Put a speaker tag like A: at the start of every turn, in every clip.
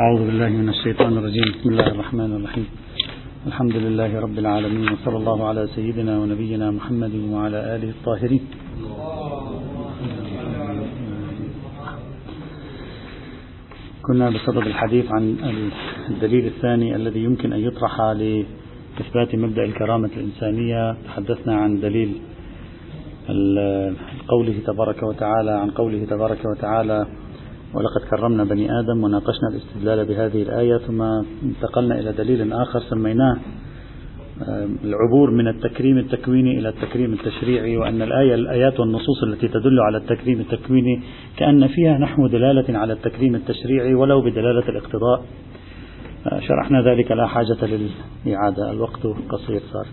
A: أعوذ بالله من الشيطان الرجيم. بسم الله الرحمن الرحيم. الحمد لله رب العالمين وصلى الله على سيدنا ونبينا محمد وعلى آله الطاهرين. كنا بصدد الحديث عن الدليل الثاني الذي يمكن أن يطرح لإثبات مبدأ الكرامة الإنسانية. تحدثنا عن دليل قوله تبارك وتعالى عن قوله تبارك وتعالى ولقد كرمنا بني آدم وناقشنا الاستدلال بهذه الآية ثم انتقلنا إلى دليل آخر سميناه العبور من التكريم التكويني إلى التكريم التشريعي وأن الآية الآيات والنصوص التي تدل على التكريم التكويني كأن فيها نحو دلالة على التكريم التشريعي ولو بدلالة الاقتضاء. شرحنا ذلك لا حاجة للإعادة الوقت قصير صار.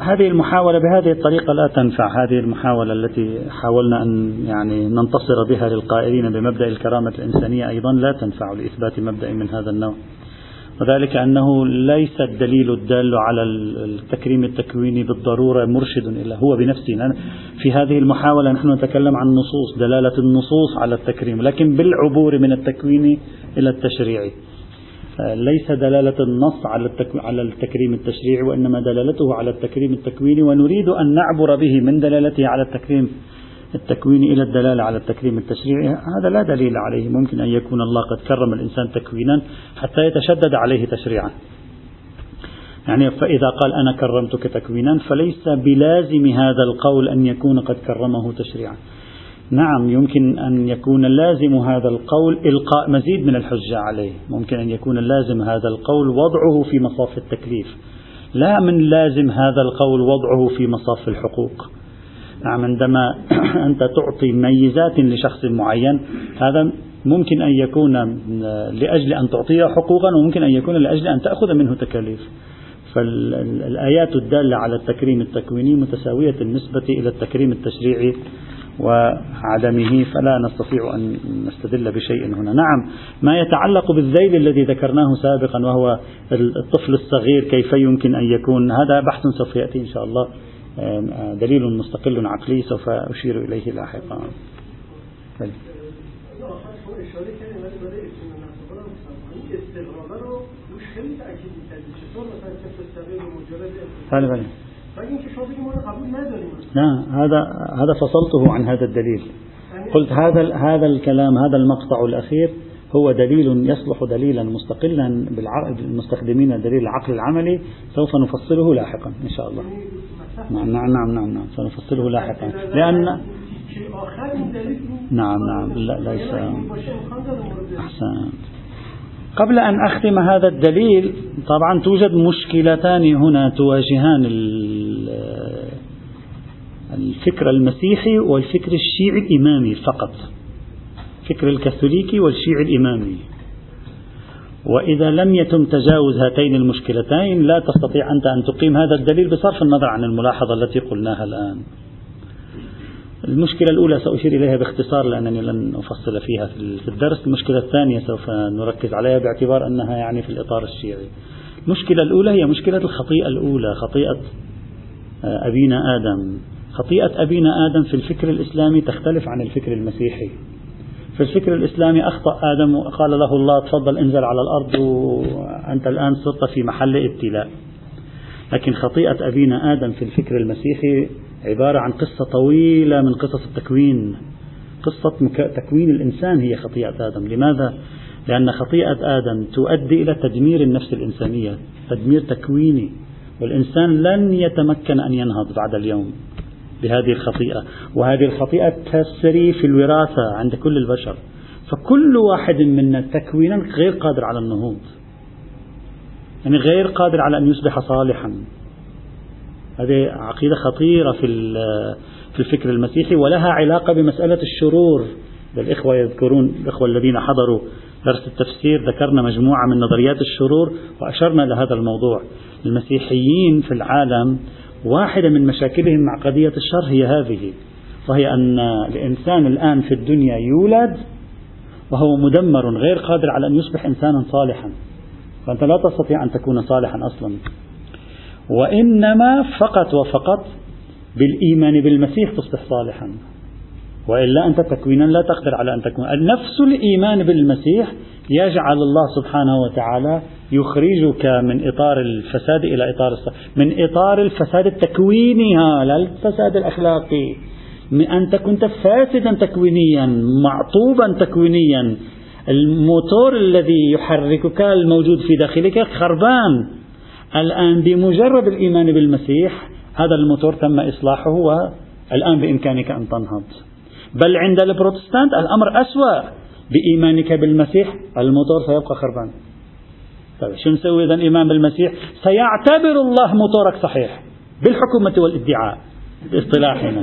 A: هذه المحاولة بهذه الطريقة لا تنفع. هذه المحاولة التي حاولنا أن يعني ننتصر بها للقائلين بمبدأ الكرامة الإنسانية أيضا لا تنفع لإثبات مبدأ من هذا النوع. وذلك أنه ليس الدليل الدال على التكريم التكويني بالضرورة مرشد إلا هو بنفسه. في هذه المحاولة نحن نتكلم عن نصوص دلالة النصوص على التكريم لكن بالعبور من التكوين إلى التشريعي. ليس دلالة النص على على التكريم التشريعي وإنما دلالته على التكريم التكويني ونريد أن نعبر به من دلالته على التكريم التكويني إلى الدلالة على التكريم التشريعي. هذا لا دليل عليه. ممكن أن يكون الله قد كرم الإنسان تكوينا حتى يتشدد عليه تشريعا. يعني فإذا قال أنا كرمتك تكوينا فليس بلازم هذا القول أن يكون قد كرمه تشريعا. نعم يمكن أن يكون لازم هذا القول إلقاء مزيد من الحجة عليه. ممكن أن يكون لازم هذا القول وضعه في مصاف التكليف. لا من لازم هذا القول وضعه في مصاف الحقوق. نعم عندما أنت تعطي ميزات لشخص معين هذا ممكن أن يكون لأجل أن تعطيه حقوقا وممكن أن يكون لأجل أن تأخذ منه تكاليف. فالآيات الدالة على التكريم التكويني متساوية النسبة إلى التكريم التشريعي. وعدمه فلا نستطيع أن نستدل بشيء هنا. نعم ما يتعلق بالذيل الذي ذكرناه سابقا وهو الطفل الصغير كيف يمكن أن يكون؟ هذا بحث سوف يأتي إن شاء الله. دليل مستقل عقلي سوف أشير إليه لاحقا. بل. بله بله لا هذا هذا فصلته عن هذا الدليل. قلت هذا هذا الكلام هذا المقطع الأخير هو دليل يصلح دليلا مستقلا بالمستخدمين دليل العقل العملي سوف نفصله لاحقا إن شاء الله. نعم نعم نعم نعم, نعم. سنفصله لاحقا. لأن نعم نعم. لا ليس. أحسن قبل أن أختم هذا الدليل طبعا توجد مشكلتان هنا تواجهان الفكر المسيحي والفكر الشيعي الإمامي فقط. الفكر الكاثوليكي والشيعي الإمامي. وإذا لم يتم تجاوز هاتين المشكلتين لا تستطيع أنت أن تقيم هذا الدليل بصرف النظر عن الملاحظة التي قلناها الآن. المشكلة الأولى سأشير إليها باختصار لأنني لن أفصل فيها في الدرس. المشكلة الثانية سوف نركز عليها باعتبار أنها يعني في الإطار الشيعي. المشكلة الأولى هي مشكلة الخطيئة الأولى خطيئة أبينا آدم. خطيئة أبينا آدم في الفكر الإسلامي تختلف عن الفكر المسيحي. في الفكر الإسلامي أخطأ آدم وقال له الله تفضل انزل على الأرض وأنت الآن صرت في محل ابتلاء. لكن خطيئة أبينا آدم في الفكر المسيحي عبارة عن قصة طويلة من قصص التكوين. قصة تكوين الإنسان هي خطيئة آدم. لماذا؟ لأن خطيئة آدم تؤدي إلى تدمير النفس الإنسانية تدمير تكويني. والإنسان لن يتمكن أن ينهض بعد اليوم بهذه الخطيئة. وهذه الخطيئة تسري في الوراثة عند كل البشر. فكل واحد منا تكوينا غير قادر على النهوض. يعني غير قادر على أن يصبح صالحا. هذه عقيدة خطيرة في في الفكر المسيحي ولها علاقة بمسألة الشرور. الإخوة يذكرون الإخوة الذين حضروا درس التفسير ذكرنا مجموعة من نظريات الشرور وأشرنا لهذا الموضوع. المسيحيين في العالم واحدة من مشاكلهم مع قضية الشر هي هذه وهي أن الإنسان الآن في الدنيا يولد وهو مدمر غير قادر على أن يصبح إنسانا صالحا. فأنت لا تستطيع أن تكون صالحا أصلا. وإنما فقط وفقط بالإيمان بالمسيح تصبح صالحا. وإلا أنت تكوينا لا تقدر على أن تكون. نفس الإيمان بالمسيح يجعل الله سبحانه وتعالى يخرجك من إطار الفساد إلى إطار من إطار الفساد التكويني. لا الفساد الأخلاقي. أنت كنت فاسدا تكوينيا معطوبا تكوينيا. الموتور الذي يحركك الموجود في داخلك خربان. الآن بمجرد الإيمان بالمسيح هذا الموتور تم إصلاحه والآن بإمكانك أن تنهض. بل عند البروتستانت الأمر أسوأ. بإيمانك بالمسيح الموتور سيبقى خربان. طيب شو نسوي إذا الإيمان بالمسيح؟ سيعتبر الله موتورك صحيح. بالحكومة والادعاء. باصطلاحنا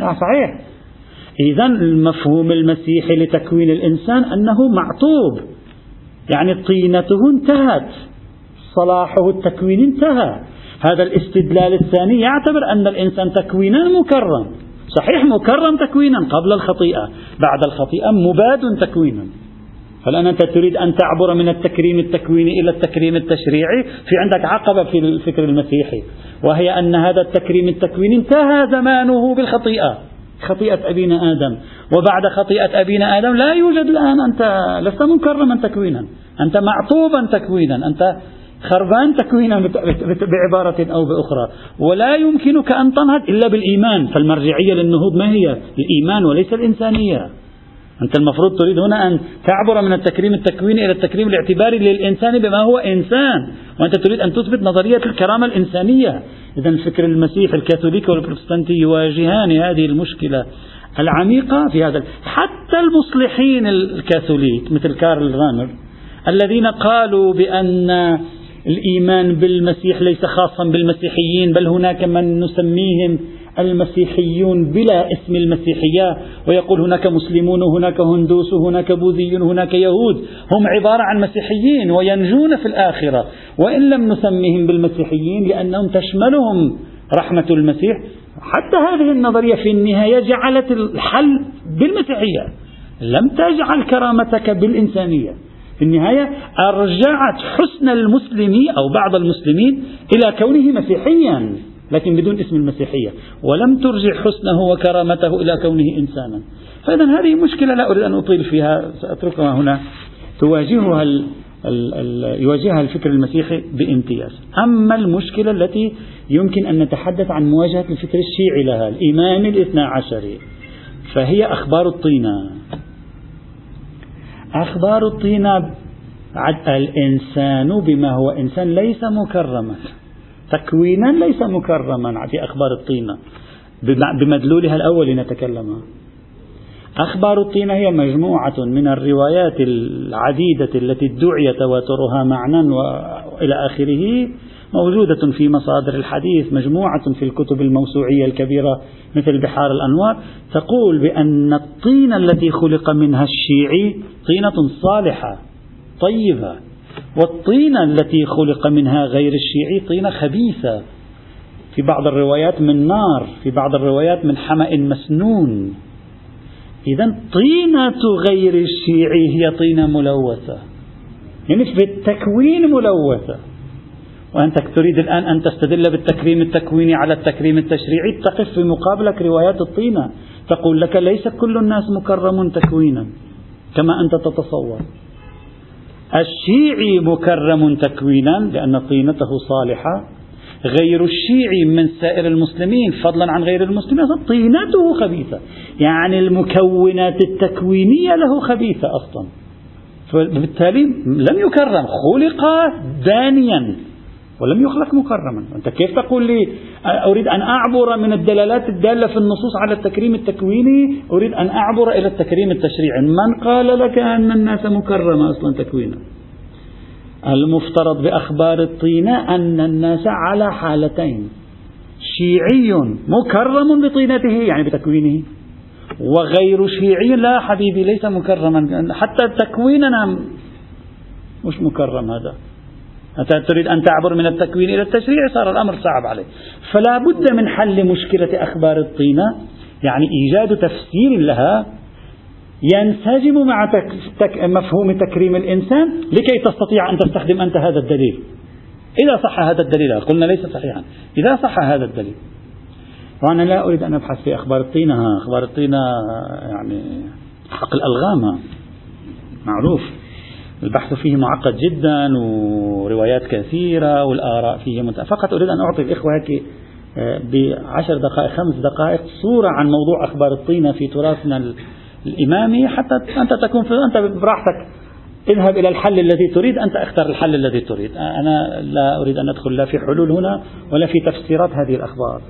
A: آه صحيح. إذا المفهوم المسيحي لتكوين الإنسان أنه معطوب. يعني طينته انتهت. صلاحه التكويني انتهى. هذا الاستدلال الثاني يعتبر أن الإنسان تكوينا مكرم صحيح مكرم تكوينا قبل الخطيئة. بعد الخطيئة مباد تكوينا. فالآن أنت تريد أن تعبر من التكريم التكويني إلى التكريم التشريعي؟ في عندك عقبة في الفكر المسيحي. وهي أن هذا التكريم التكويني انتهى زمانه بالخطيئة. خطيئة أبينا آدم. وبعد خطيئة أبينا آدم لا يوجد الآن. أنت لست مكرما تكوينا. أنت معطوبا تكوينا. أنت خربان تكوينا بعبارة أو بأخرى. ولا يمكنك أن تنهض إلا بالإيمان. فالمرجعية للنهوض ما هي؟ الإيمان وليس الإنسانية. أنت المفروض تريد هنا أن تعبر من التكريم التكويني إلى التكريم الاعتباري للإنسان بما هو إنسان. وأنت تريد أن تثبت نظرية الكرامة الإنسانية. إذا الفكر المسيحي الكاثوليكي والبروتستانتي يواجهان هذه المشكلة العميقة في هذا حتى المصلحين الكاثوليك مثل كارل رانر الذين قالوا بأن الإيمان بالمسيح ليس خاصا بالمسيحيين بل هناك من نسميهم المسيحيون بلا اسم المسيحية. ويقول هناك مسلمون وهناك هندوس وهناك بوذيون وهناك يهود. هم عبارة عن مسيحيين وينجون في الآخرة. وإن لم نسميهم بالمسيحيين لأنهم تشملهم رحمة المسيح. حتى هذه النظرية في النهاية جعلت الحل بالمسيحية. لم تجعل كرامتك بالإنسانية. في النهاية أرجعت حسن المسلم أو بعض المسلمين إلى كونه مسيحيا لكن بدون اسم المسيحية. ولم ترجع حسنه وكرامته إلى كونه إنسانا. فإذا هذه مشكلة لا أريد أن أطيل فيها سأتركها هنا. تواجهها ال ال ال يواجهها الفكر المسيحي بامتياز. أما المشكلة التي يمكن أن نتحدث عن مواجهة الفكر الشيعي لها الإمام الاثنى عشري فهي أخبار الطينة. أخبار الطينة الإنسان بما هو إنسان ليس مكرما. تكوينا ليس مكرما في أخبار الطينة بمدلولها الأول نتكلم أخبار الطينة هي مجموعة من الروايات العديدة التي ادعي تواترها معنى وإلى آخره. موجودة في مصادر الحديث مجموعة في الكتب الموسوعية الكبيرة مثل بحار الأنوار تقول بأن الطينة التي خلق منها الشيعي طينة صالحة طيبة. والطينة التي خلق منها غير الشيعي طينة خبيثة. في بعض الروايات من نار في بعض الروايات من حمأ مسنون. إذا طينة غير الشيعي هي طينة ملوثة. يعني في التكوين ملوثة. وأنت تريد الآن أن تستدل بالتكريم التكويني على التكريم التشريعي تقف في مقابلك روايات الطينة. تقول لك ليس كل الناس مكرم تكوينا كما أنت تتصور. الشيعي مكرم تكوينا لأن طينته صالحة. غير الشيعي من سائر المسلمين فضلا عن غير المسلمين طينته خبيثة. يعني المكونات التكوينية له خبيثة أصلا. فبالتالي لم يكرم خلق دانيا. ولم يخلق مكرما. أنت كيف تقول لي أريد أن أعبر من الدلالات الدالة في النصوص على التكريم التكويني؟ أريد أن أعبر إلى التكريم التشريعي. من قال لك أن الناس مكرمة أصلا تكوينا؟ المفترض بأخبار الطينة أن الناس على حالتين. شيعي مكرم بطينته يعني بتكوينه وغير شيعي لا حبيبي ليس مكرما. حتى تكويننا مش مكرم هذا. أنت تريد أن تعبر من التكوين إلى التشريع؟ صار الأمر صعب عليه. فلا بد من حل مشكلة أخبار الطينة يعني إيجاد تفسير لها ينسجم مع تك تك مفهوم تكريم الإنسان لكي تستطيع أن تستخدم أنت هذا الدليل. إذا صح هذا الدليل قلنا ليس صحيحا. إذا صح هذا الدليل. وأنا لا أريد أن أبحث في أخبار الطينة. أخبار الطينة يعني حق الألغام معروف. البحث فيه معقد جدا وروايات كثيرة والآراء فيه مت... فقط أريد أن أعطي الإخوة آه، بعشر دقائق خمس دقائق صورة عن موضوع أخبار الطينة في تراثنا الإمامي حتى أنت تكون في أنت براحتك. اذهب إلى الحل الذي تريد أنت اختر الحل الذي تريد. أنا لا أريد أن أدخل لا في حلول هنا ولا في تفسيرات هذه الأخبار.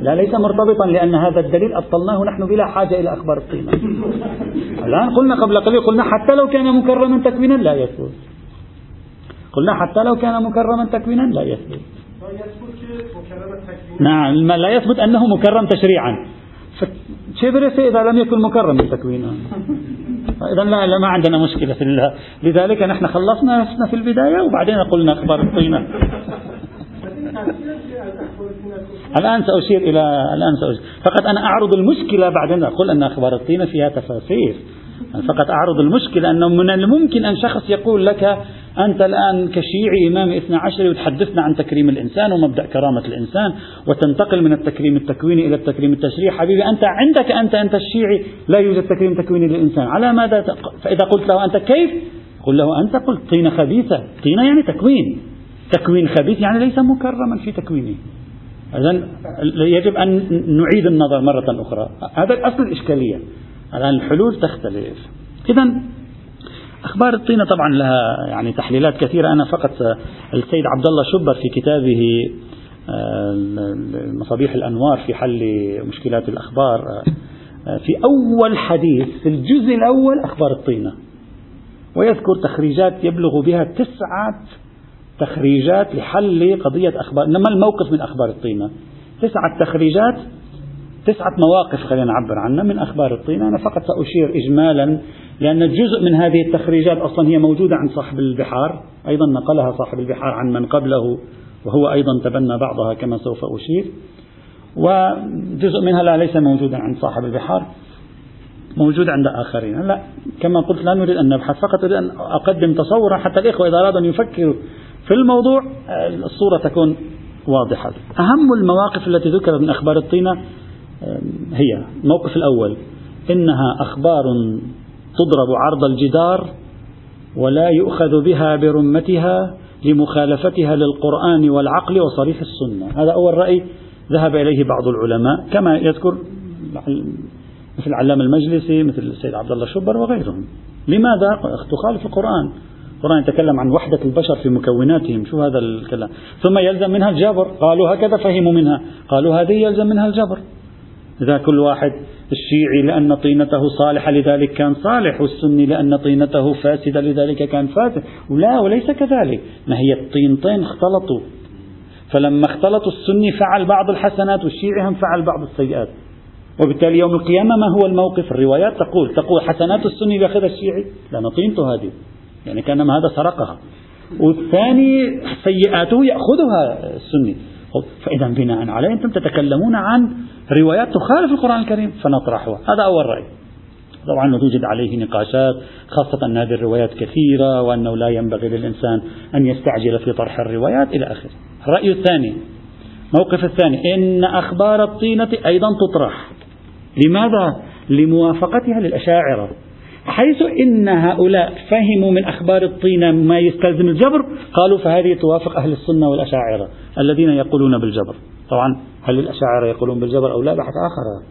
A: لا ليس مرتبطا لأن هذا الدليل أبطلناه نحن بلا حاجة إلى أخبار القيمة. الآن قلنا قبل قليل قلنا حتى لو كان مكرما تكوينا لا يثبت. قلنا حتى لو كان مكرما تكوينا لا يثبت. نعم لا يثبت أنه مكرم تشريعا. شبرس إذا لم يكن مكرما تكوينا؟ إذا لا, لا ما عندنا مشكلة في الله. لذلك نحن خلصنا نفسنا في البداية وبعدين قلنا أخبار الطينة الآن سأشير إلى الآن سأشير. فقط أنا أعرض المشكلة بعدين أقول أن أخبار الطينة فيها تفاسير. فقط أعرض المشكلة أنه من الممكن أن شخص يقول لك أنت الآن كشيعي إمام اثنى عشر وتحدثنا عن تكريم الإنسان ومبدأ كرامة الإنسان وتنتقل من التكريم التكويني إلى التكريم التشريعي. حبيبي أنت عندك أنت أنت الشيعي لا يوجد تكريم تكويني للإنسان. على ماذا فإذا قلت له أنت كيف؟ قل له أنت قلت طينة خبيثة. طينة يعني تكوين. تكوين خبيث يعني ليس مكرما في تكوينه. إذا يجب أن نعيد النظر مرة أخرى. هذا أصل الإشكالية. الآن الحلول تختلف. إذا أخبار الطينة طبعا لها يعني تحليلات كثيرة. أنا فقط السيد عبد الله شبر في كتابه آه، مصابيح الأنوار في حل مشكلات الأخبار آه، في أول حديث في الجزء الأول أخبار الطينة. ويذكر تخريجات يبلغ بها تسعة تخريجات لحل قضية أخبار إنما الموقف من أخبار الطينة. تسعة تخريجات تسعة مواقف خلينا نعبر عنها. من أخبار الطينة أنا فقط سأشير إجمالا لأن جزء من هذه التخريجات أصلا هي موجودة عند صاحب البحار. أيضا نقلها صاحب البحار عن من قبله وهو أيضا تبنى بعضها كما سوف أشير. وجزء منها لا ليس موجودا عند صاحب البحار موجود عند آخرين. لا كما قلت لا نريد أن نبحث فقط أريد أن أقدم تصورا حتى الإخوة إذا أرادوا أن يفكروا في الموضوع الصورة تكون واضحة. أهم المواقف التي ذكرت من أخبار الطينة هي الموقف الأول. إنها أخبار تضرب عرض الجدار ولا يؤخذ بها برمتها لمخالفتها للقرآن والعقل وصريح السنة. هذا أول رأي ذهب إليه بعض العلماء كما يذكر مثل العلامة المجلسي مثل السيد عبد الله شبر وغيرهم. لماذا؟ تخالف القرآن. القرآن يتكلم عن وحدة البشر في مكوناتهم. شو هذا الكلام؟ ثم يلزم منها الجبر. قالوا هكذا فهموا منها. قالوا هذه يلزم منها الجبر. إذا كل واحد الشيعي لأن طينته صالحة لذلك كان صالح والسني لأن طينته فاسدة لذلك كان فاسد. ولا وليس كذلك. ما هي الطينتين اختلطوا. فلما اختلطوا السني فعل بعض الحسنات والشيعي هم فعل بعض السيئات. وبالتالي يوم القيامة ما هو الموقف؟ الروايات تقول تقول حسنات السني ياخذها الشيعي؟ لأن طينته هذه. يعني كأنما هذا سرقها. والثاني سيئاته يأخذها السني. فإذا بناء عليه أنتم تتكلمون عن روايات تخالف القرآن الكريم فنطرحها. هذا أول رأي. طبعا توجد عليه نقاشات خاصة أن هذه الروايات كثيرة وأنه لا ينبغي للإنسان أن يستعجل في طرح الروايات إلى آخره. الرأي الثاني موقف الثاني إن أخبار الطينة أيضا تطرح. لماذا؟ لموافقتها للأشاعرة. حيث إن هؤلاء فهموا من أخبار الطينة ما يستلزم الجبر قالوا فهذه توافق أهل السنة والأشاعرة الذين يقولون بالجبر. طبعا هل الأشاعرة يقولون بالجبر أو لا؟ بحث آخر.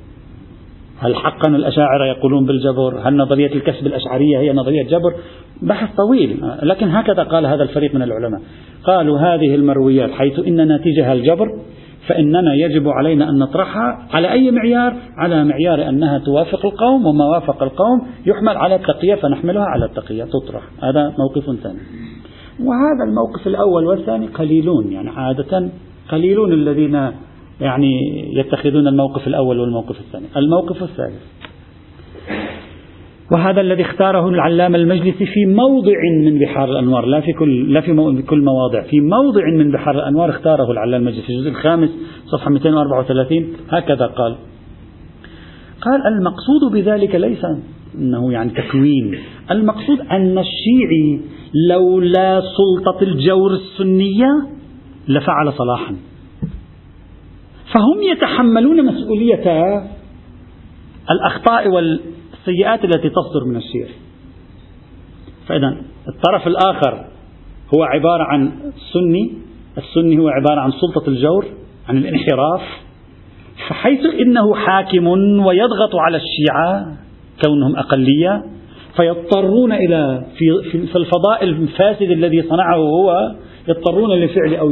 A: هل حقا الأشاعرة يقولون بالجبر؟ هل نظرية الكسب الأشعرية هي نظرية جبر؟ بحث طويل. لكن هكذا قال هذا الفريق من العلماء. قالوا هذه المرويات حيث إن ناتجها الجبر فإننا يجب علينا أن نطرحها على أي معيار؟ على معيار أنها توافق القوم وما وافق القوم يحمل على التقية فنحملها على التقية تطرح. هذا موقف ثاني. وهذا الموقف الأول والثاني قليلون يعني عادة قليلون الذين يعني يتخذون الموقف الأول والموقف الثاني. الموقف الثالث. وهذا الذي اختاره العلامة المجلسي في موضع من بحار الأنوار. لا في كل لا في كل مواضع. في موضع من بحار الأنوار اختاره العلامة المجلسي. في الجزء الخامس صفحة 234 هكذا قال. قال المقصود بذلك ليس أنه يعني تكوين. المقصود أن الشيعي لولا سلطة الجور السنية لفعل صلاحا. فهم يتحملون مسؤولية الأخطاء والسيئات التي تصدر من الشيخ فإذا الطرف الآخر هو عبارة عن سني السني هو عبارة عن سلطة الجور عن الانحراف. فحيث إنه حاكم ويضغط على الشيعة كونهم أقلية فيضطرون إلى في, في الفضاء الفاسد الذي صنعه هو يضطرون لفعل أو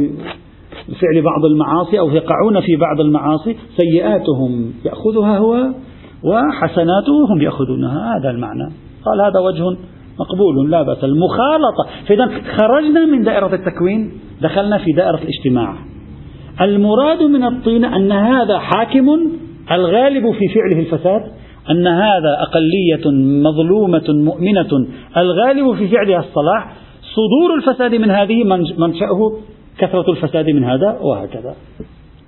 A: لفعل بعض المعاصي أو يقعون في بعض المعاصي سيئاتهم. يأخذها هو وحسناته هم يأخذونها. هذا المعنى. قال هذا وجه مقبول لا بأس. المخالطة. فإذا خرجنا من دائرة التكوين دخلنا في دائرة الاجتماع. المراد من الطين أن هذا حاكم الغالب في فعله الفساد أن هذا أقلية مظلومة مؤمنة. الغالب في فعلها الصلاح. صدور الفساد من هذه منشأه كثرة الفساد من هذا وهكذا.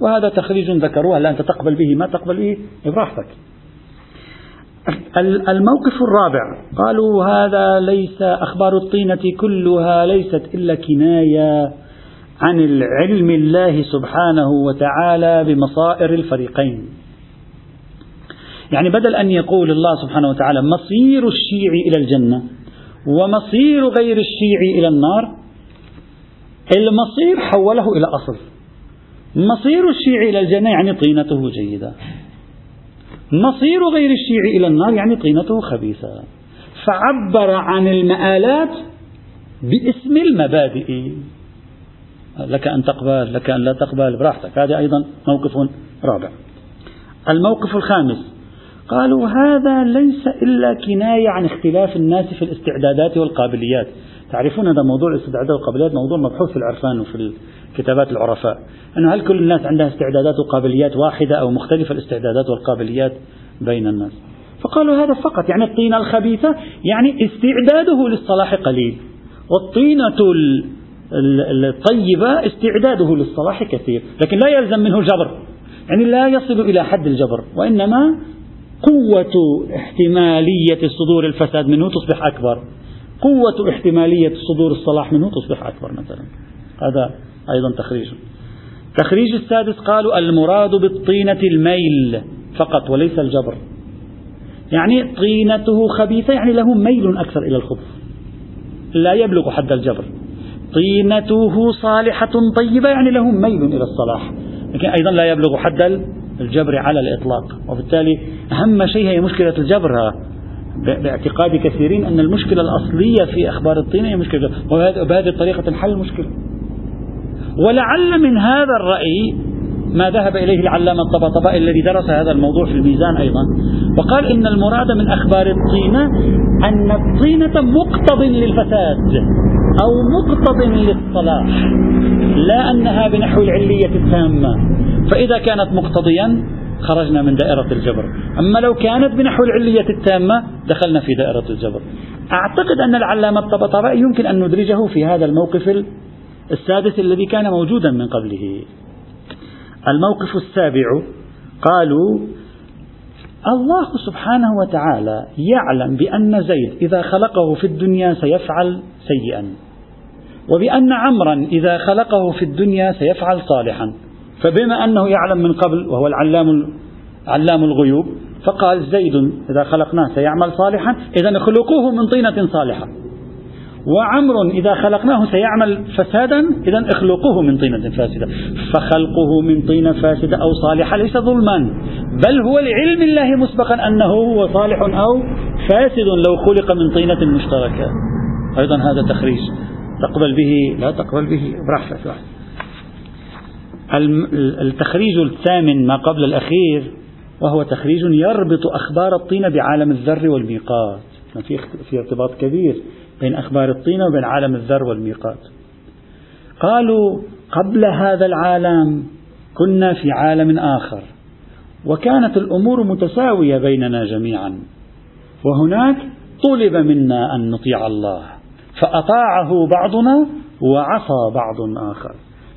A: وهذا تخريج ذكروه. هل أنت تقبل به ما تقبل به براحتك. الموقف الرابع. قالوا هذا ليس أخبار الطينة كلها ليست إلا كناية عن العلم الله سبحانه وتعالى بمصائر الفريقين. يعني بدل أن يقول الله سبحانه وتعالى مصير الشيعي إلى الجنة ومصير غير الشيعي إلى النار المصير حوله إلى أصل. مصير الشيعي إلى الجنة يعني طينته جيدة. مصير غير الشيعي إلى النار يعني طينته خبيثة. فعبر عن المآلات باسم المبادئ. لك أن تقبل لك أن لا تقبل براحتك. هذا أيضا موقف رابع. الموقف الخامس. قالوا هذا ليس إلا كناية عن اختلاف الناس في الاستعدادات والقابليات. تعرفون هذا موضوع الاستعدادات والقابليات موضوع مبحوث في العرفان وفي كتابات العرفاء. أنه هل كل الناس عندها استعدادات وقابليات واحدة أو مختلفة الاستعدادات والقابليات بين الناس؟ فقالوا هذا فقط يعني الطينة الخبيثة يعني استعداده للصلاح قليل. والطينة الطيبة استعداده للصلاح كثير لكن لا يلزم منه الجبر. يعني لا يصل إلى حد الجبر وإنما قوة احتمالية صدور الفساد منه تصبح أكبر. قوة احتمالية صدور الصلاح منه تصبح أكبر مثلا. هذا أيضا تخريج. تخريج السادس قالوا المراد بالطينة الميل فقط وليس الجبر. يعني طينته خبيثة يعني له ميل أكثر إلى الخبث. لا يبلغ حد الجبر. طينته صالحة طيبة يعني له ميل إلى الصلاح. لكن أيضا لا يبلغ حد الجبر على الإطلاق. وبالتالي أهم شيء هي مشكلة الجبر. باعتقاد كثيرين أن المشكلة الأصلية في أخبار الطين هي مشكلة وبهذه الطريقة تنحل المشكلة. ولعل من هذا الرأي ما ذهب إليه العلامة الطباطبائي الذي درس هذا الموضوع في الميزان أيضا وقال إن المراد من أخبار الطينة أن الطينة مقتض للفساد أو مقتض للصلاح لا أنها بنحو العلية التامة. فإذا كانت مقتضيا خرجنا من دائرة الجبر. أما لو كانت بنحو العلية التامة دخلنا في دائرة الجبر. أعتقد أن العلامة الطبطبائي يمكن أن ندرجه في هذا الموقف السادس الذي كان موجودا من قبله. الموقف السابع قالوا الله سبحانه وتعالى يعلم بأن زيد إذا خلقه في الدنيا سيفعل سيئا وبأن عمرا إذا خلقه في الدنيا سيفعل صالحا. فبما أنه يعلم من قبل وهو العلام علام الغيوب فقال زيد إذا خلقناه سيعمل صالحا إذا خلقوه من طينة صالحة. وعمر إذا خلقناه سيعمل فسادا إذا اخلقوه من طينة فاسدة. فخلقه من طينة فاسدة أو صالحة ليس ظلما بل هو لعلم الله مسبقا أنه هو صالح أو فاسد لو خلق من طينة مشتركة. أيضا هذا تخريج. تقبل به. لا تقبل به. براحتك. التخريج الثامن ما قبل الأخير وهو تخريج يربط أخبار الطين بعالم الذر والميقات. في في ارتباط كبير بين أخبار الطين وبين عالم الذر والميقات. قالوا قبل هذا العالم كنا في عالم آخر وكانت الأمور متساوية بيننا جميعا وهناك طلب منا أن نطيع الله فأطاعه بعضنا وعصى بعض آخر.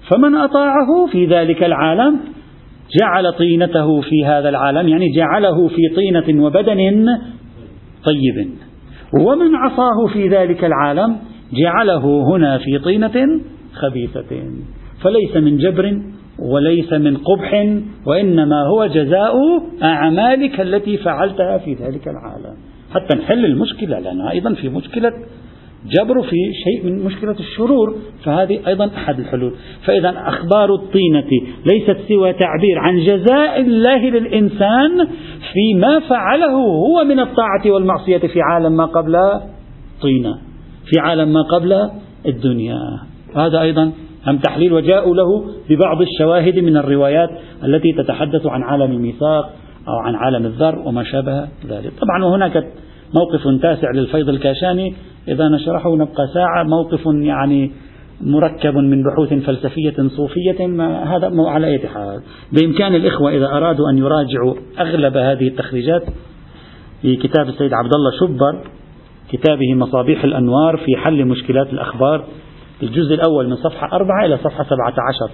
A: فمن أطاعه في ذلك العالم جعل طينته في هذا العالم يعني جعله في طينة وبدن طيب. ومن عصاه في ذلك العالم جعله هنا في طينة خبيثة. فليس من جبر وليس من قبح وإنما هو جزاء أعمالك التي فعلتها في ذلك العالم. حتى نحل المشكلة لأنها أيضا في مشكلة جبر في شيء من مشكلة الشرور فهذه أيضا أحد الحلول. فإذا أخبار الطينة ليست سوى تعبير عن جزاء الله للإنسان فيما فعله هو من الطاعة والمعصية في عالم ما قبل طينة في عالم ما قبل الدنيا. هذا أيضا هم تحليل وجاءوا له ببعض الشواهد من الروايات التي تتحدث عن عالم الميثاق أو عن عالم الذر وما شابه ذلك. طبعا وهناك موقف تاسع للفيض الكاشاني إذا نشرحه نبقى ساعة. موقف يعني مركب من بحوث فلسفية صوفية. ما هذا على أي حال. بإمكان الإخوة إذا أرادوا أن يراجعوا أغلب هذه التخريجات في كتاب السيد عبد الله شبر كتابه مصابيح الأنوار في حل مشكلات الأخبار الجزء الأول من صفحة أربعة إلى صفحة سبعة عشر.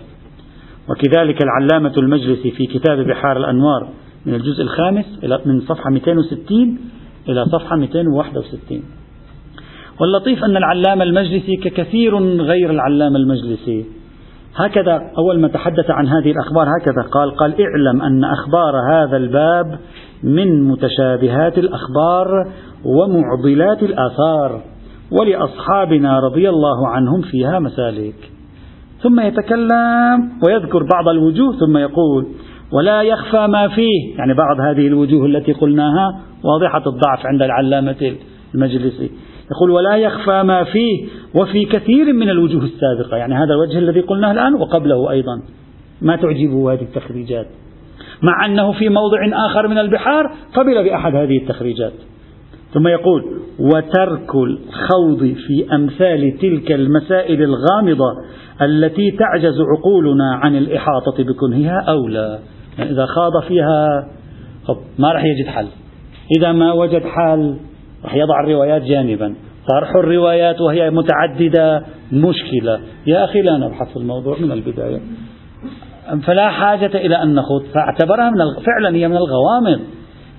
A: وكذلك العلامة المجلسي في كتاب بحار الأنوار من الجزء الخامس إلى من صفحة 260 إلى صفحة 261 واللطيف أن العلامة المجلسي ككثير غير العلامة المجلسي. هكذا أول ما تحدث عن هذه الأخبار هكذا قال قال اعلم أن أخبار هذا الباب من متشابهات الأخبار ومعضلات الآثار ولأصحابنا رضي الله عنهم فيها مسالك. ثم يتكلم ويذكر بعض الوجوه ثم يقول ولا يخفى ما فيه. يعني بعض هذه الوجوه التي قلناها واضحة الضعف عند العلامة المجلسي. يقول ولا يخفى ما فيه وفي كثير من الوجوه السابقة. يعني هذا الوجه الذي قلناه الآن وقبله أيضا. ما تعجبه هذه التخريجات؟ مع أنه في موضع آخر من البحار قبل بأحد هذه التخريجات. ثم يقول وترك الخوض في أمثال تلك المسائل الغامضة التي تعجز عقولنا عن الإحاطة بكنهها أولى يعني إذا خاض فيها ما راح يجد حل. إذا ما وجد حل راح يضع الروايات جانبا. طرح الروايات وهي متعددة مشكلة. يا أخي لا نبحث في الموضوع من البداية. فلا حاجة إلى أن نخوض. فاعتبرها من فعلا هي من الغوامض.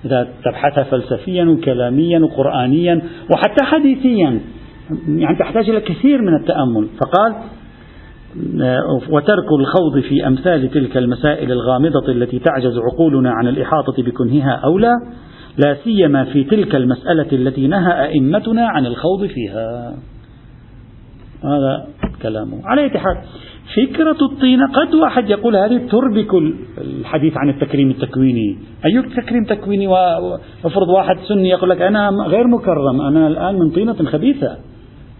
A: إذا تبحثها فلسفيا وكلاميا وقرآنيا وحتى حديثيا. يعني تحتاج إلى كثير من التأمل. فقال وترك الخوض في أمثال تلك المسائل الغامضة التي تعجز عقولنا عن الإحاطة بكنهها أولى لا سيما في تلك المسألة التي نهى أئمتنا عن الخوض فيها. هذا كلامه على حال فكرة الطينة قد واحد يقول هذه تربك الحديث عن التكريم التكويني. أي تكريم تكويني وافرض واحد سني يقول لك أنا غير مكرم أنا الآن من طينة خبيثة.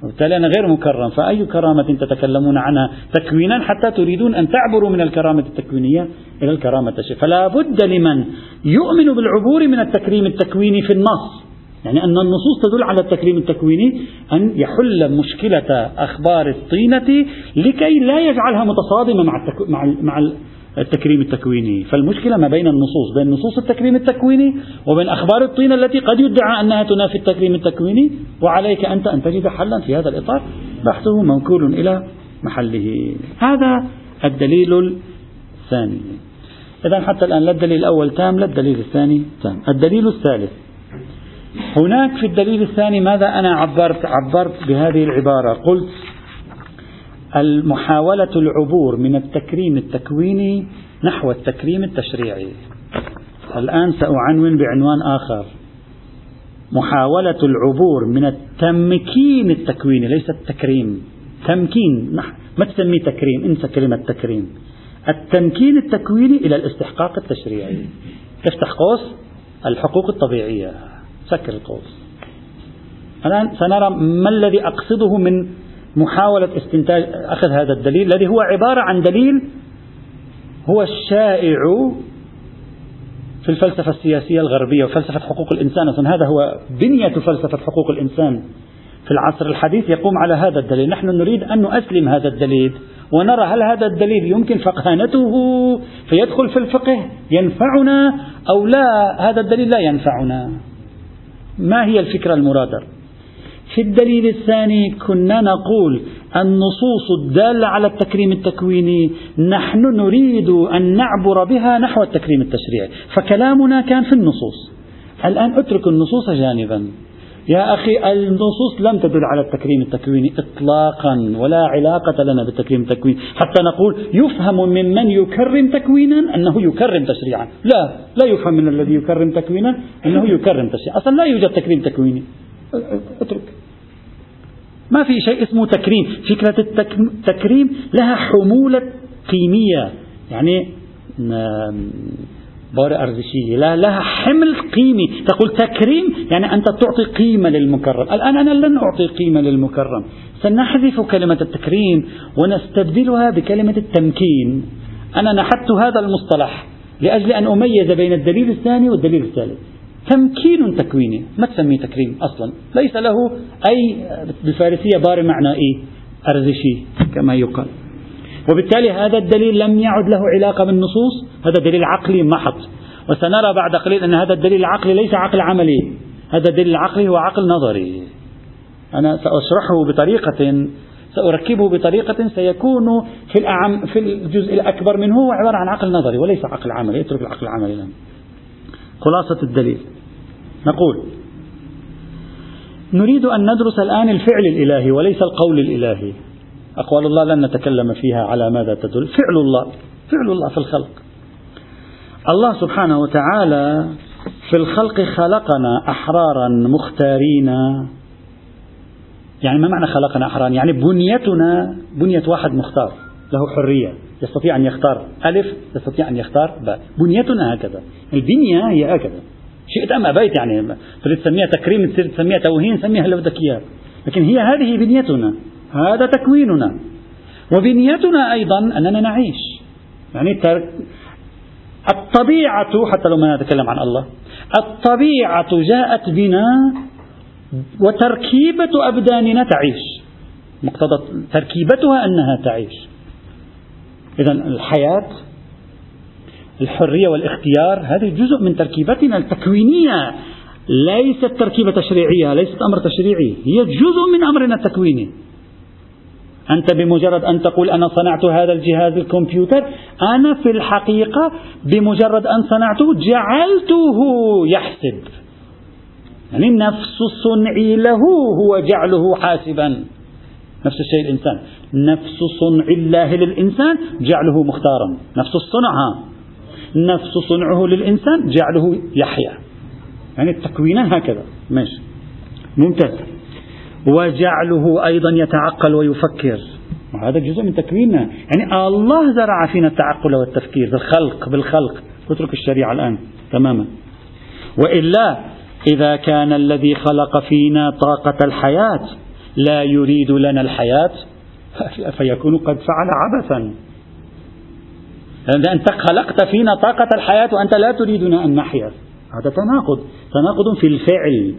A: وبالتالي أنا غير مكرم فأي كرامة تتكلمون عنها تكوينا حتى تريدون أن تعبروا من الكرامة التكوينية إلى الكرامة التشريعية. فلا بد لمن يؤمن بالعبور من التكريم التكويني في النص. يعني أن النصوص تدل على التكريم التكويني أن يحل مشكلة أخبار الطينة لكي لا يجعلها متصادمة مع, مع, مع التكريم التكويني. فالمشكلة ما بين النصوص بين نصوص التكريم التكويني وبين أخبار الطين التي قد يدعى أنها تنافي التكريم التكويني وعليك أنت أن تجد حلا في هذا الإطار. بحثه موكول إلى محله. هذا الدليل الثاني. إذا حتى الآن لا الدليل الأول تام لا الدليل الثاني تام. الدليل الثالث. هناك في الدليل الثاني ماذا أنا عبرت؟ عبرت بهذه العبارة. قلت المحاولة العبور من التكريم التكويني نحو التكريم التشريعي. الآن سأعنون بعنوان آخر. محاولة العبور من التمكين التكويني ليس التكريم. تمكين ما تسميه تكريم؟ انسى كلمة تكريم. التمكين التكويني إلى الاستحقاق التشريعي. تفتح قوس الحقوق الطبيعية. سكر القوس. الآن سنرى ما الذي أقصده من محاولة استنتاج أخذ هذا الدليل الذي هو عبارة عن دليل هو الشائع في الفلسفة السياسية الغربية وفلسفة حقوق الإنسان. أصلا هذا هو بنية فلسفة حقوق الإنسان. في العصر الحديث يقوم على هذا الدليل. نحن نريد أن نؤسلم هذا الدليل ونرى هل هذا الدليل يمكن فقهانته فيدخل في الفقه ينفعنا أو لا. هذا الدليل لا ينفعنا. ما هي الفكرة المرادة في الدليل الثاني كنا نقول النصوص الدالة على التكريم التكويني. نحن نريد أن نعبر بها نحو التكريم التشريعي. فكلامنا كان في النصوص. الآن اترك النصوص جانبا. يا أخي النصوص لم تدل على التكريم التكويني إطلاقا ولا علاقة لنا بالتكريم التكويني. حتى نقول يفهم ممن يكرم تكوينا أنه يكرم تشريعا. لا لا يفهم من الذي يكرم تكوينا أنه يكرم تشريعا. أصلا لا يوجد تكريم تكويني. اترك. ما في شيء اسمه تكريم. فكرة التكريم لها حمولة قيمية. يعني بار أرزشية. لا لها حمل قيمي. تقول تكريم يعني أنت تعطي قيمة للمكرم. الآن أنا لن أعطي قيمة للمكرم. سنحذف كلمة التكريم ونستبدلها بكلمة التمكين. أنا نحت هذا المصطلح لأجل أن أميز بين الدليل الثاني والدليل الثالث. تمكين تكويني. ما تسميه تكريم أصلا. ليس له أي بالفارسية بار معنى إيه؟ أرزشي كما يقال. وبالتالي هذا الدليل لم يعد له علاقة بالنصوص. هذا دليل عقلي محض. وسنرى بعد قليل أن هذا الدليل العقلي ليس عقل عملي. هذا الدليل العقلي هو عقل نظري. أنا سأشرحه بطريقة سأركبه بطريقة سيكون في الأعم في الجزء الأكبر منه هو عبارة عن عقل نظري وليس عقل عملي. اترك العقل العملي الآن خلاصة الدليل. نقول نريد أن ندرس الآن الفعل الإلهي وليس القول الإلهي. أقوال الله لن نتكلم فيها على ماذا تدل. فعل الله فعل الله في الخلق. الله سبحانه وتعالى في الخلق خلقنا أحرارا مختارين يعني ما معنى خلقنا أحرارا؟ يعني بنيتنا بنية واحد مختار له حرية. يستطيع أن يختار ألف يستطيع أن يختار باء بنيتنا هكذا. البنية هي هكذا. شئت أم أبيت يعني تريد تسميها تكريم تصير تسميها توهين سميها اللي بدك إياه لكن هي هذه بنيتنا. هذا تكويننا. وبنيتنا أيضا أننا نعيش. يعني الطبيعة حتى لو ما نتكلم عن الله الطبيعة جاءت بنا وتركيبة أبداننا تعيش. مقتضى تركيبتها أنها تعيش. إذا الحياة الحرية والاختيار هذه جزء من تركيبتنا التكوينية ليست تركيبة تشريعية ليست أمر تشريعي هي جزء من أمرنا التكويني. أنت بمجرد أن تقول أنا صنعت هذا الجهاز الكمبيوتر أنا في الحقيقة بمجرد أن صنعته جعلته يحسب. يعني نفس الصنع له هو جعله حاسبا. نفس الشيء الإنسان. نفس صنع الله للإنسان جعله مختارا. نفس الصنع نفس صنعه للإنسان جعله يحيا يعني التكوينا هكذا. ماشي. ممتاز. وجعله أيضا يتعقل ويفكر. وهذا جزء من تكويننا. يعني الله زرع فينا التعقل والتفكير بالخلق بالخلق. اترك الشريعة الآن تماما. وإلا إذا كان الذي خلق فينا طاقة الحياة لا يريد لنا الحياة. فيكون قد فعل عبثا. أنت خلقت فينا طاقة الحياة وأنت لا تريدنا أن نحيا. هذا تناقض. تناقض في الفعل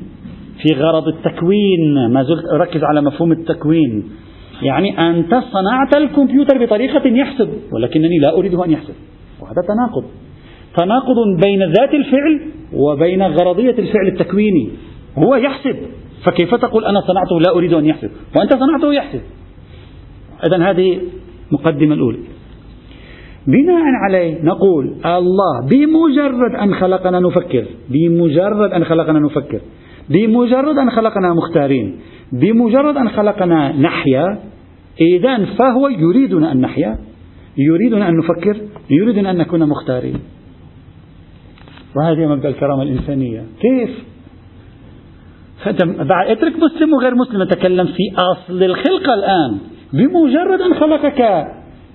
A: في غرض التكوين. ما زلت أركز على مفهوم التكوين. يعني أنت صنعت الكمبيوتر بطريقة يحسب ولكنني لا أريده أن يحسب. وهذا تناقض. تناقض بين ذات الفعل وبين غرضية الفعل التكويني. هو يحسب. فكيف تقول أنا صنعته لا أريد أن يحسب؟ وأنت صنعته يحسب. إذا هذه مقدمة الأولى. بناء عليه نقول الله بمجرد أن خلقنا نفكر بمجرد أن خلقنا نفكر بمجرد أن خلقنا مختارين بمجرد أن خلقنا نحيا إذا فهو يريدنا أن نحيا يريدنا أن نفكر يريدنا أن نكون مختارين. وهذه مبدأ الكرامة الإنسانية. كيف؟ اترك مسلم وغير مسلم نتكلم في أصل الخلقة الآن. بمجرد أن خلقك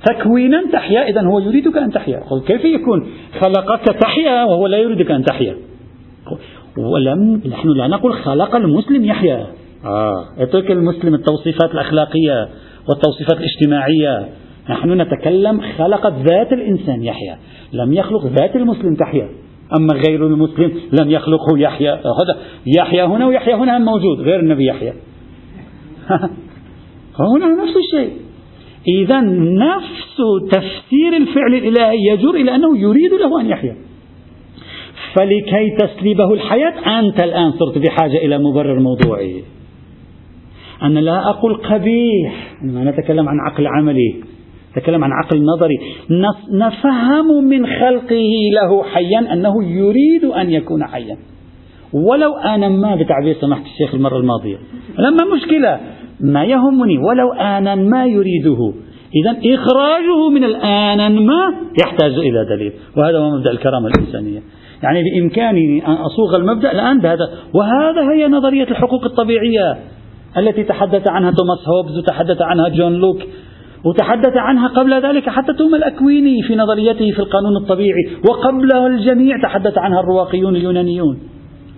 A: تكوينا تحيا إذا هو يريدك أن تحيا. كيف يكون خلقك تحيا وهو لا يريدك أن تحيا؟ ولم نحن لا نقول خلق المسلم يحيا. آه. اترك المسلم التوصيفات الأخلاقية والتوصيفات الاجتماعية. نحن نتكلم خلق ذات الإنسان يحيا. لم يخلق ذات المسلم تحيا. أما غير المسلم لم يخلقه يحيا. هذا يحيا هنا ويحيا هنا موجود غير النبي يحيا. هنا نفس الشيء. إذا نفس تفسير الفعل الإلهي يجر إلى أنه يريد له أن يحيا. فلكي تسلبه الحياة أنت الآن صرت بحاجة إلى مبرر موضوعي. أنا لا أقول قبيح أنا نتكلم عن عقل عملي نتكلم عن عقل نظري. نفهم من خلقه له حيا أنه يريد أن يكون حيا. ولو آنا ما بتعبير سماحة الشيخ المرة الماضية. لما مشكلة. ما يهمني ولو آنا ما يريده. إذا إخراجه من الآن ما يحتاج إلى دليل. وهذا هو مبدأ الكرامة الإنسانية. يعني بإمكاني أن أصوغ المبدأ الآن بهذا. وهذا هي نظرية الحقوق الطبيعية التي تحدث عنها توماس هوبز وتحدث عنها جون لوك وتحدث عنها قبل ذلك حتى توم الأكويني في نظريته في القانون الطبيعي. وقبله الجميع تحدث عنها الرواقيون اليونانيون.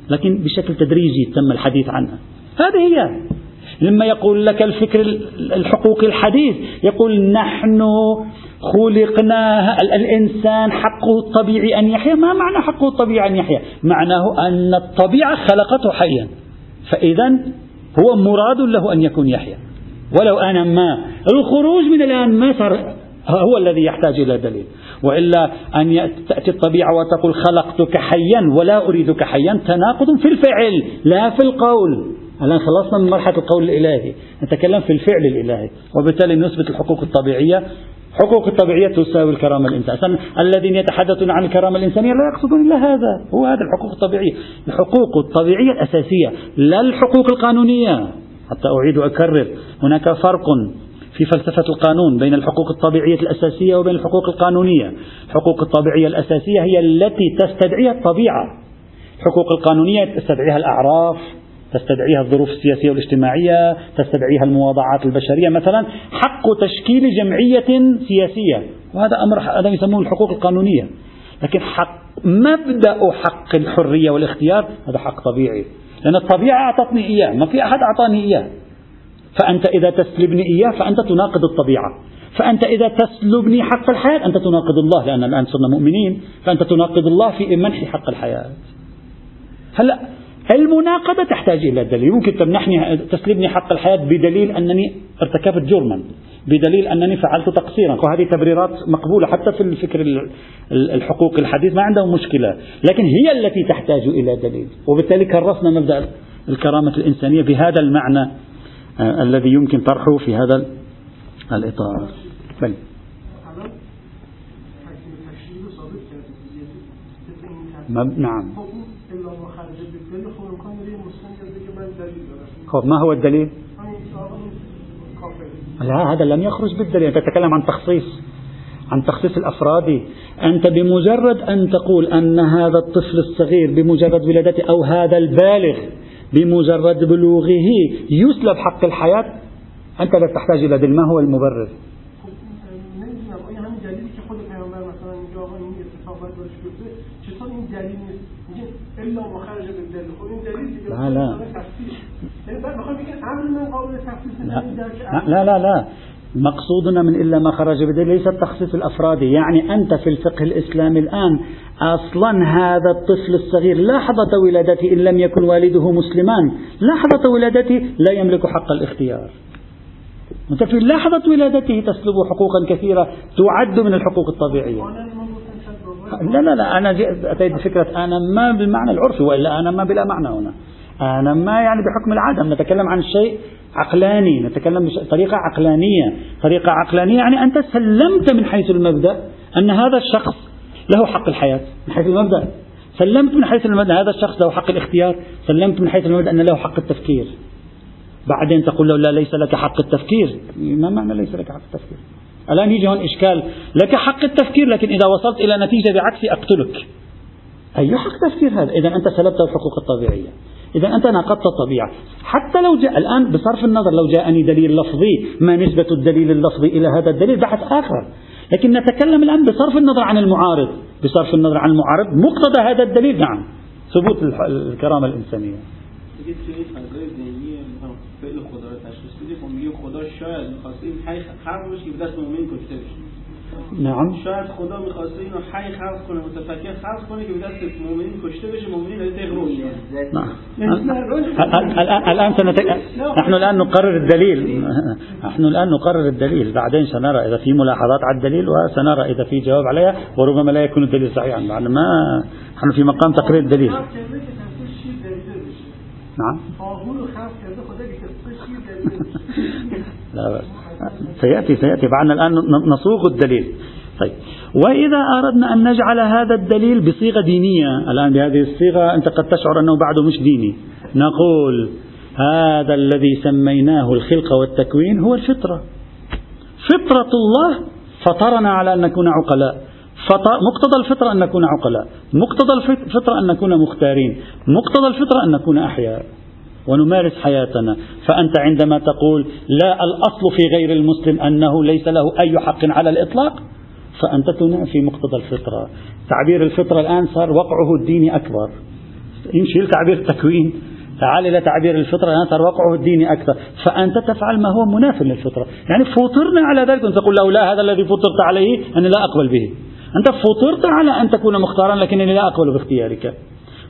A: لكن بشكل تدريجي تم الحديث عنها. هذه هي لما يقول لك الفكر الحقوقي الحديث. يقول نحن خلقنا الإنسان حقه الطبيعي أن يحيا. ما معنى حقه الطبيعي أن يحيا؟ معناه أن الطبيعة خلقته حيا. فإذا هو مراد له أن يكون يحيا. ولو أنا ما الخروج من الآن ما صار هو الذي يحتاج إلى دليل. وإلا أن تأتي الطبيعة وتقول خلقتك حيا ولا أريدك حيا. تناقض في الفعل لا في القول. الآن خلصنا من مرحلة القول الإلهي. نتكلم في الفعل الإلهي. وبالتالي نثبت الحقوق الطبيعية. حقوق الطبيعية تساوي الكرامة الإنسانية. الذين يتحدثون عن الكرامة الإنسانية لا يقصدون إلا هذا. هو هذا الحقوق الطبيعية. الحقوق الطبيعية الأساسية لا الحقوق القانونية. حتى أعيد وأكرر هناك فرق في فلسفة القانون بين الحقوق الطبيعية الأساسية وبين الحقوق القانونية. الحقوق الطبيعية الأساسية هي التي تستدعيها الطبيعة. الحقوق القانونية تستدعيها الأعراف. تستدعيها الظروف السياسية والاجتماعية تستدعيها المواضعات البشرية. مثلا حق تشكيل جمعية سياسية. وهذا أمر هذا يسمونه الحقوق القانونية. لكن حق مبدأ حق الحرية والاختيار هذا حق طبيعي. لأن الطبيعة أعطتني إياه. ما في أحد أعطاني إياه. فأنت إذا تسلبني إياه فأنت تناقض الطبيعة. فأنت إذا تسلبني حق الحياة أنت تناقض الله. لأن الآن صرنا مؤمنين. فأنت تناقض الله في منح حق الحياة. هلأ المناقضة تحتاج إلى دليل. ممكن تمنحني تسلبني حق الحياة بدليل أنني ارتكبت جرما بدليل أنني فعلت تقصيرا. وهذه تبريرات مقبولة حتى في الفكر الحقوق الحديث ما عندهم مشكلة. لكن هي التي تحتاج إلى دليل. وبالتالي كرسنا مبدأ الكرامة الإنسانية بهذا المعنى آه الذي يمكن طرحه في هذا الإطار. بل. نعم. خب ما هو الدليل؟ لا هذا لم يخرج بالدليل. أنت تتكلم عن تخصيص عن تخصيص الأفراد أنت بمجرد أن تقول أن هذا الطفل الصغير بمجرد ولادته أو هذا البالغ بمجرد بلوغه يسلب حق الحياة أنت لا تحتاج إلى دليل. ما هو المبرر؟ لا لا لا لا. لا مقصودنا من إلا ما خرج بدليل ليس التخصيص الأفرادي. يعني أنت في الفقه الإسلامي الآن أصلا هذا الطفل الصغير لحظة ولادته إن لم يكن والده مسلمان لحظة ولادته لا يملك حق الاختيار. أنت في لحظة ولادته تسلب حقوقا كثيرة تعد من الحقوق الطبيعية. لا لا لا. أنا أتيت بفكرة أنا ما بالمعنى العرفي وإلا أنا ما بلا معنى هنا. أنا ما يعني بحكم العدم نتكلم عن شيء عقلاني نتكلم بطريقة عقلانية. طريقة عقلانية يعني أنت سلمت من حيث المبدأ أن هذا الشخص له حق الحياة من حيث المبدأ. سلمت من حيث المبدأ هذا الشخص له حق الاختيار. سلمت من حيث المبدأ أن له حق التفكير. بعدين تقول له لا ليس لك حق التفكير. ما معنى ليس لك حق التفكير؟ الآن يجي هون إشكال لك حق التفكير لكن إذا وصلت إلى نتيجة بعكسي أقتلك. أي حق تفكير هذا. إذا أنت سلبت الحقوق الطبيعية. إذا أنت ناقضت الطبيعة. حتى لو جاء الآن بصرف النظر لو جاءني دليل لفظي ما نسبة الدليل اللفظي إلى هذا الدليل؟ بحث آخر. لكن نتكلم الآن بصرف النظر عن المعارض. بصرف النظر عن المعارض مقتضى هذا الدليل نعم. ثبوت الكرامة الإنسانية. نعم.
B: شاید خدا میخواسته اینو حی خلق کنه متفکر خلق کنه که به دست مؤمنین کشته بشه مؤمنین داره تغروش
A: الآن سنتك... نحن الآن نقرر الدليل. نحن الآن نقرر الدليل. بعدين سنرى إذا في ملاحظات على الدليل وسنرى إذا في جواب عليها وربما لا يكون الدليل صحيحا. بعد ما نحن في مقام تقرير الدليل. نعم. لا بس سيأتي سيأتي. بعدنا الآن نصوغ الدليل. طيب. وإذا أردنا أن نجعل هذا الدليل بصيغة دينية الآن بهذه الصيغة أنت قد تشعر أنه بعده مش ديني. نقول هذا الذي سميناه الخلق والتكوين هو الفطرة. فطرة الله فطرنا على أن نكون عقلاء. مقتضى الفطرة أن نكون عقلاء. مقتضى الفطرة أن نكون مختارين. مقتضى الفطرة أن نكون أحياء. ونمارس حياتنا. فأنت عندما تقول لا الأصل في غير المسلم أنه ليس له أي حق على الإطلاق فأنت تنافي مقتضى الفطرة. تعبير الفطرة الآن صار وقعه الديني أكبر. يمشي تعبير التكوين. تعال إلى تعبير الفطرة الآن صار وقعه الديني أكثر. فأنت تفعل ما هو مناف للفطرة. يعني فطرنا على ذلك. أنت تقول له لا هذا الذي فطرت عليه أنا لا أقبل به. أنت فطرت على أن تكون مختارا لكنني لا أقبل باختيارك.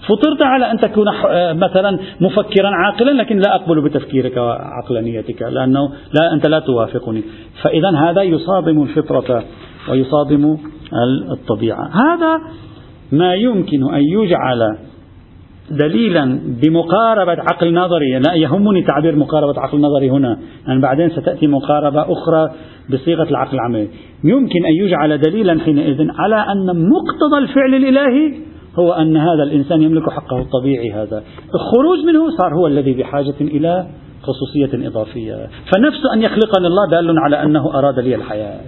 A: فطرت على أن تكون مثلا مفكرا عاقلا لكن لا أقبل بتفكيرك وعقلانيتك لأنه لا أنت لا توافقني. فإذا هذا يصادم الفطرة ويصادم الطبيعة. هذا ما يمكن أن يجعل دليلا بمقاربة عقل نظري. لا يهمني تعبير مقاربة عقل نظري هنا يعني بعدين ستأتي مقاربة أخرى بصيغة العقل العملي. يمكن أن يجعل دليلا حينئذ على أن مقتضى الفعل الإلهي هو أن هذا الإنسان يملك حقه الطبيعي هذا. الخروج منه صار هو الذي بحاجة إلى خصوصية إضافية. فنفس أن يخلقني الله دال على أنه أراد لي الحياة.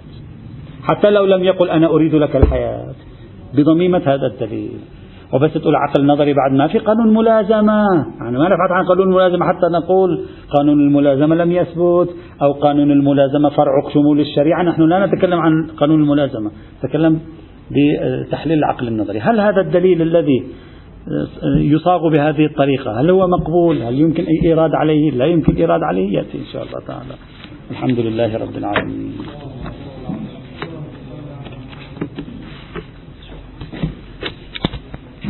A: حتى لو لم يقل أنا أريد لك الحياة. بضميمة هذا الدليل. وبس تقول عقل نظري بعد ما في قانون ملازمة. يعني ما نبحث عن قانون الملازمة حتى نقول قانون الملازمة لم يثبت أو قانون الملازمة فرع شمول الشريعة نحن لا نتكلم عن قانون الملازمة. نتكلم بتحليل العقل النظري. هل هذا الدليل الذي يصاغ بهذه الطريقة هل هو مقبول؟ هل يمكن إيراد عليه؟ لا يمكن إيراد عليه؟ يأتي إن شاء الله تعالى. الحمد لله رب العالمين.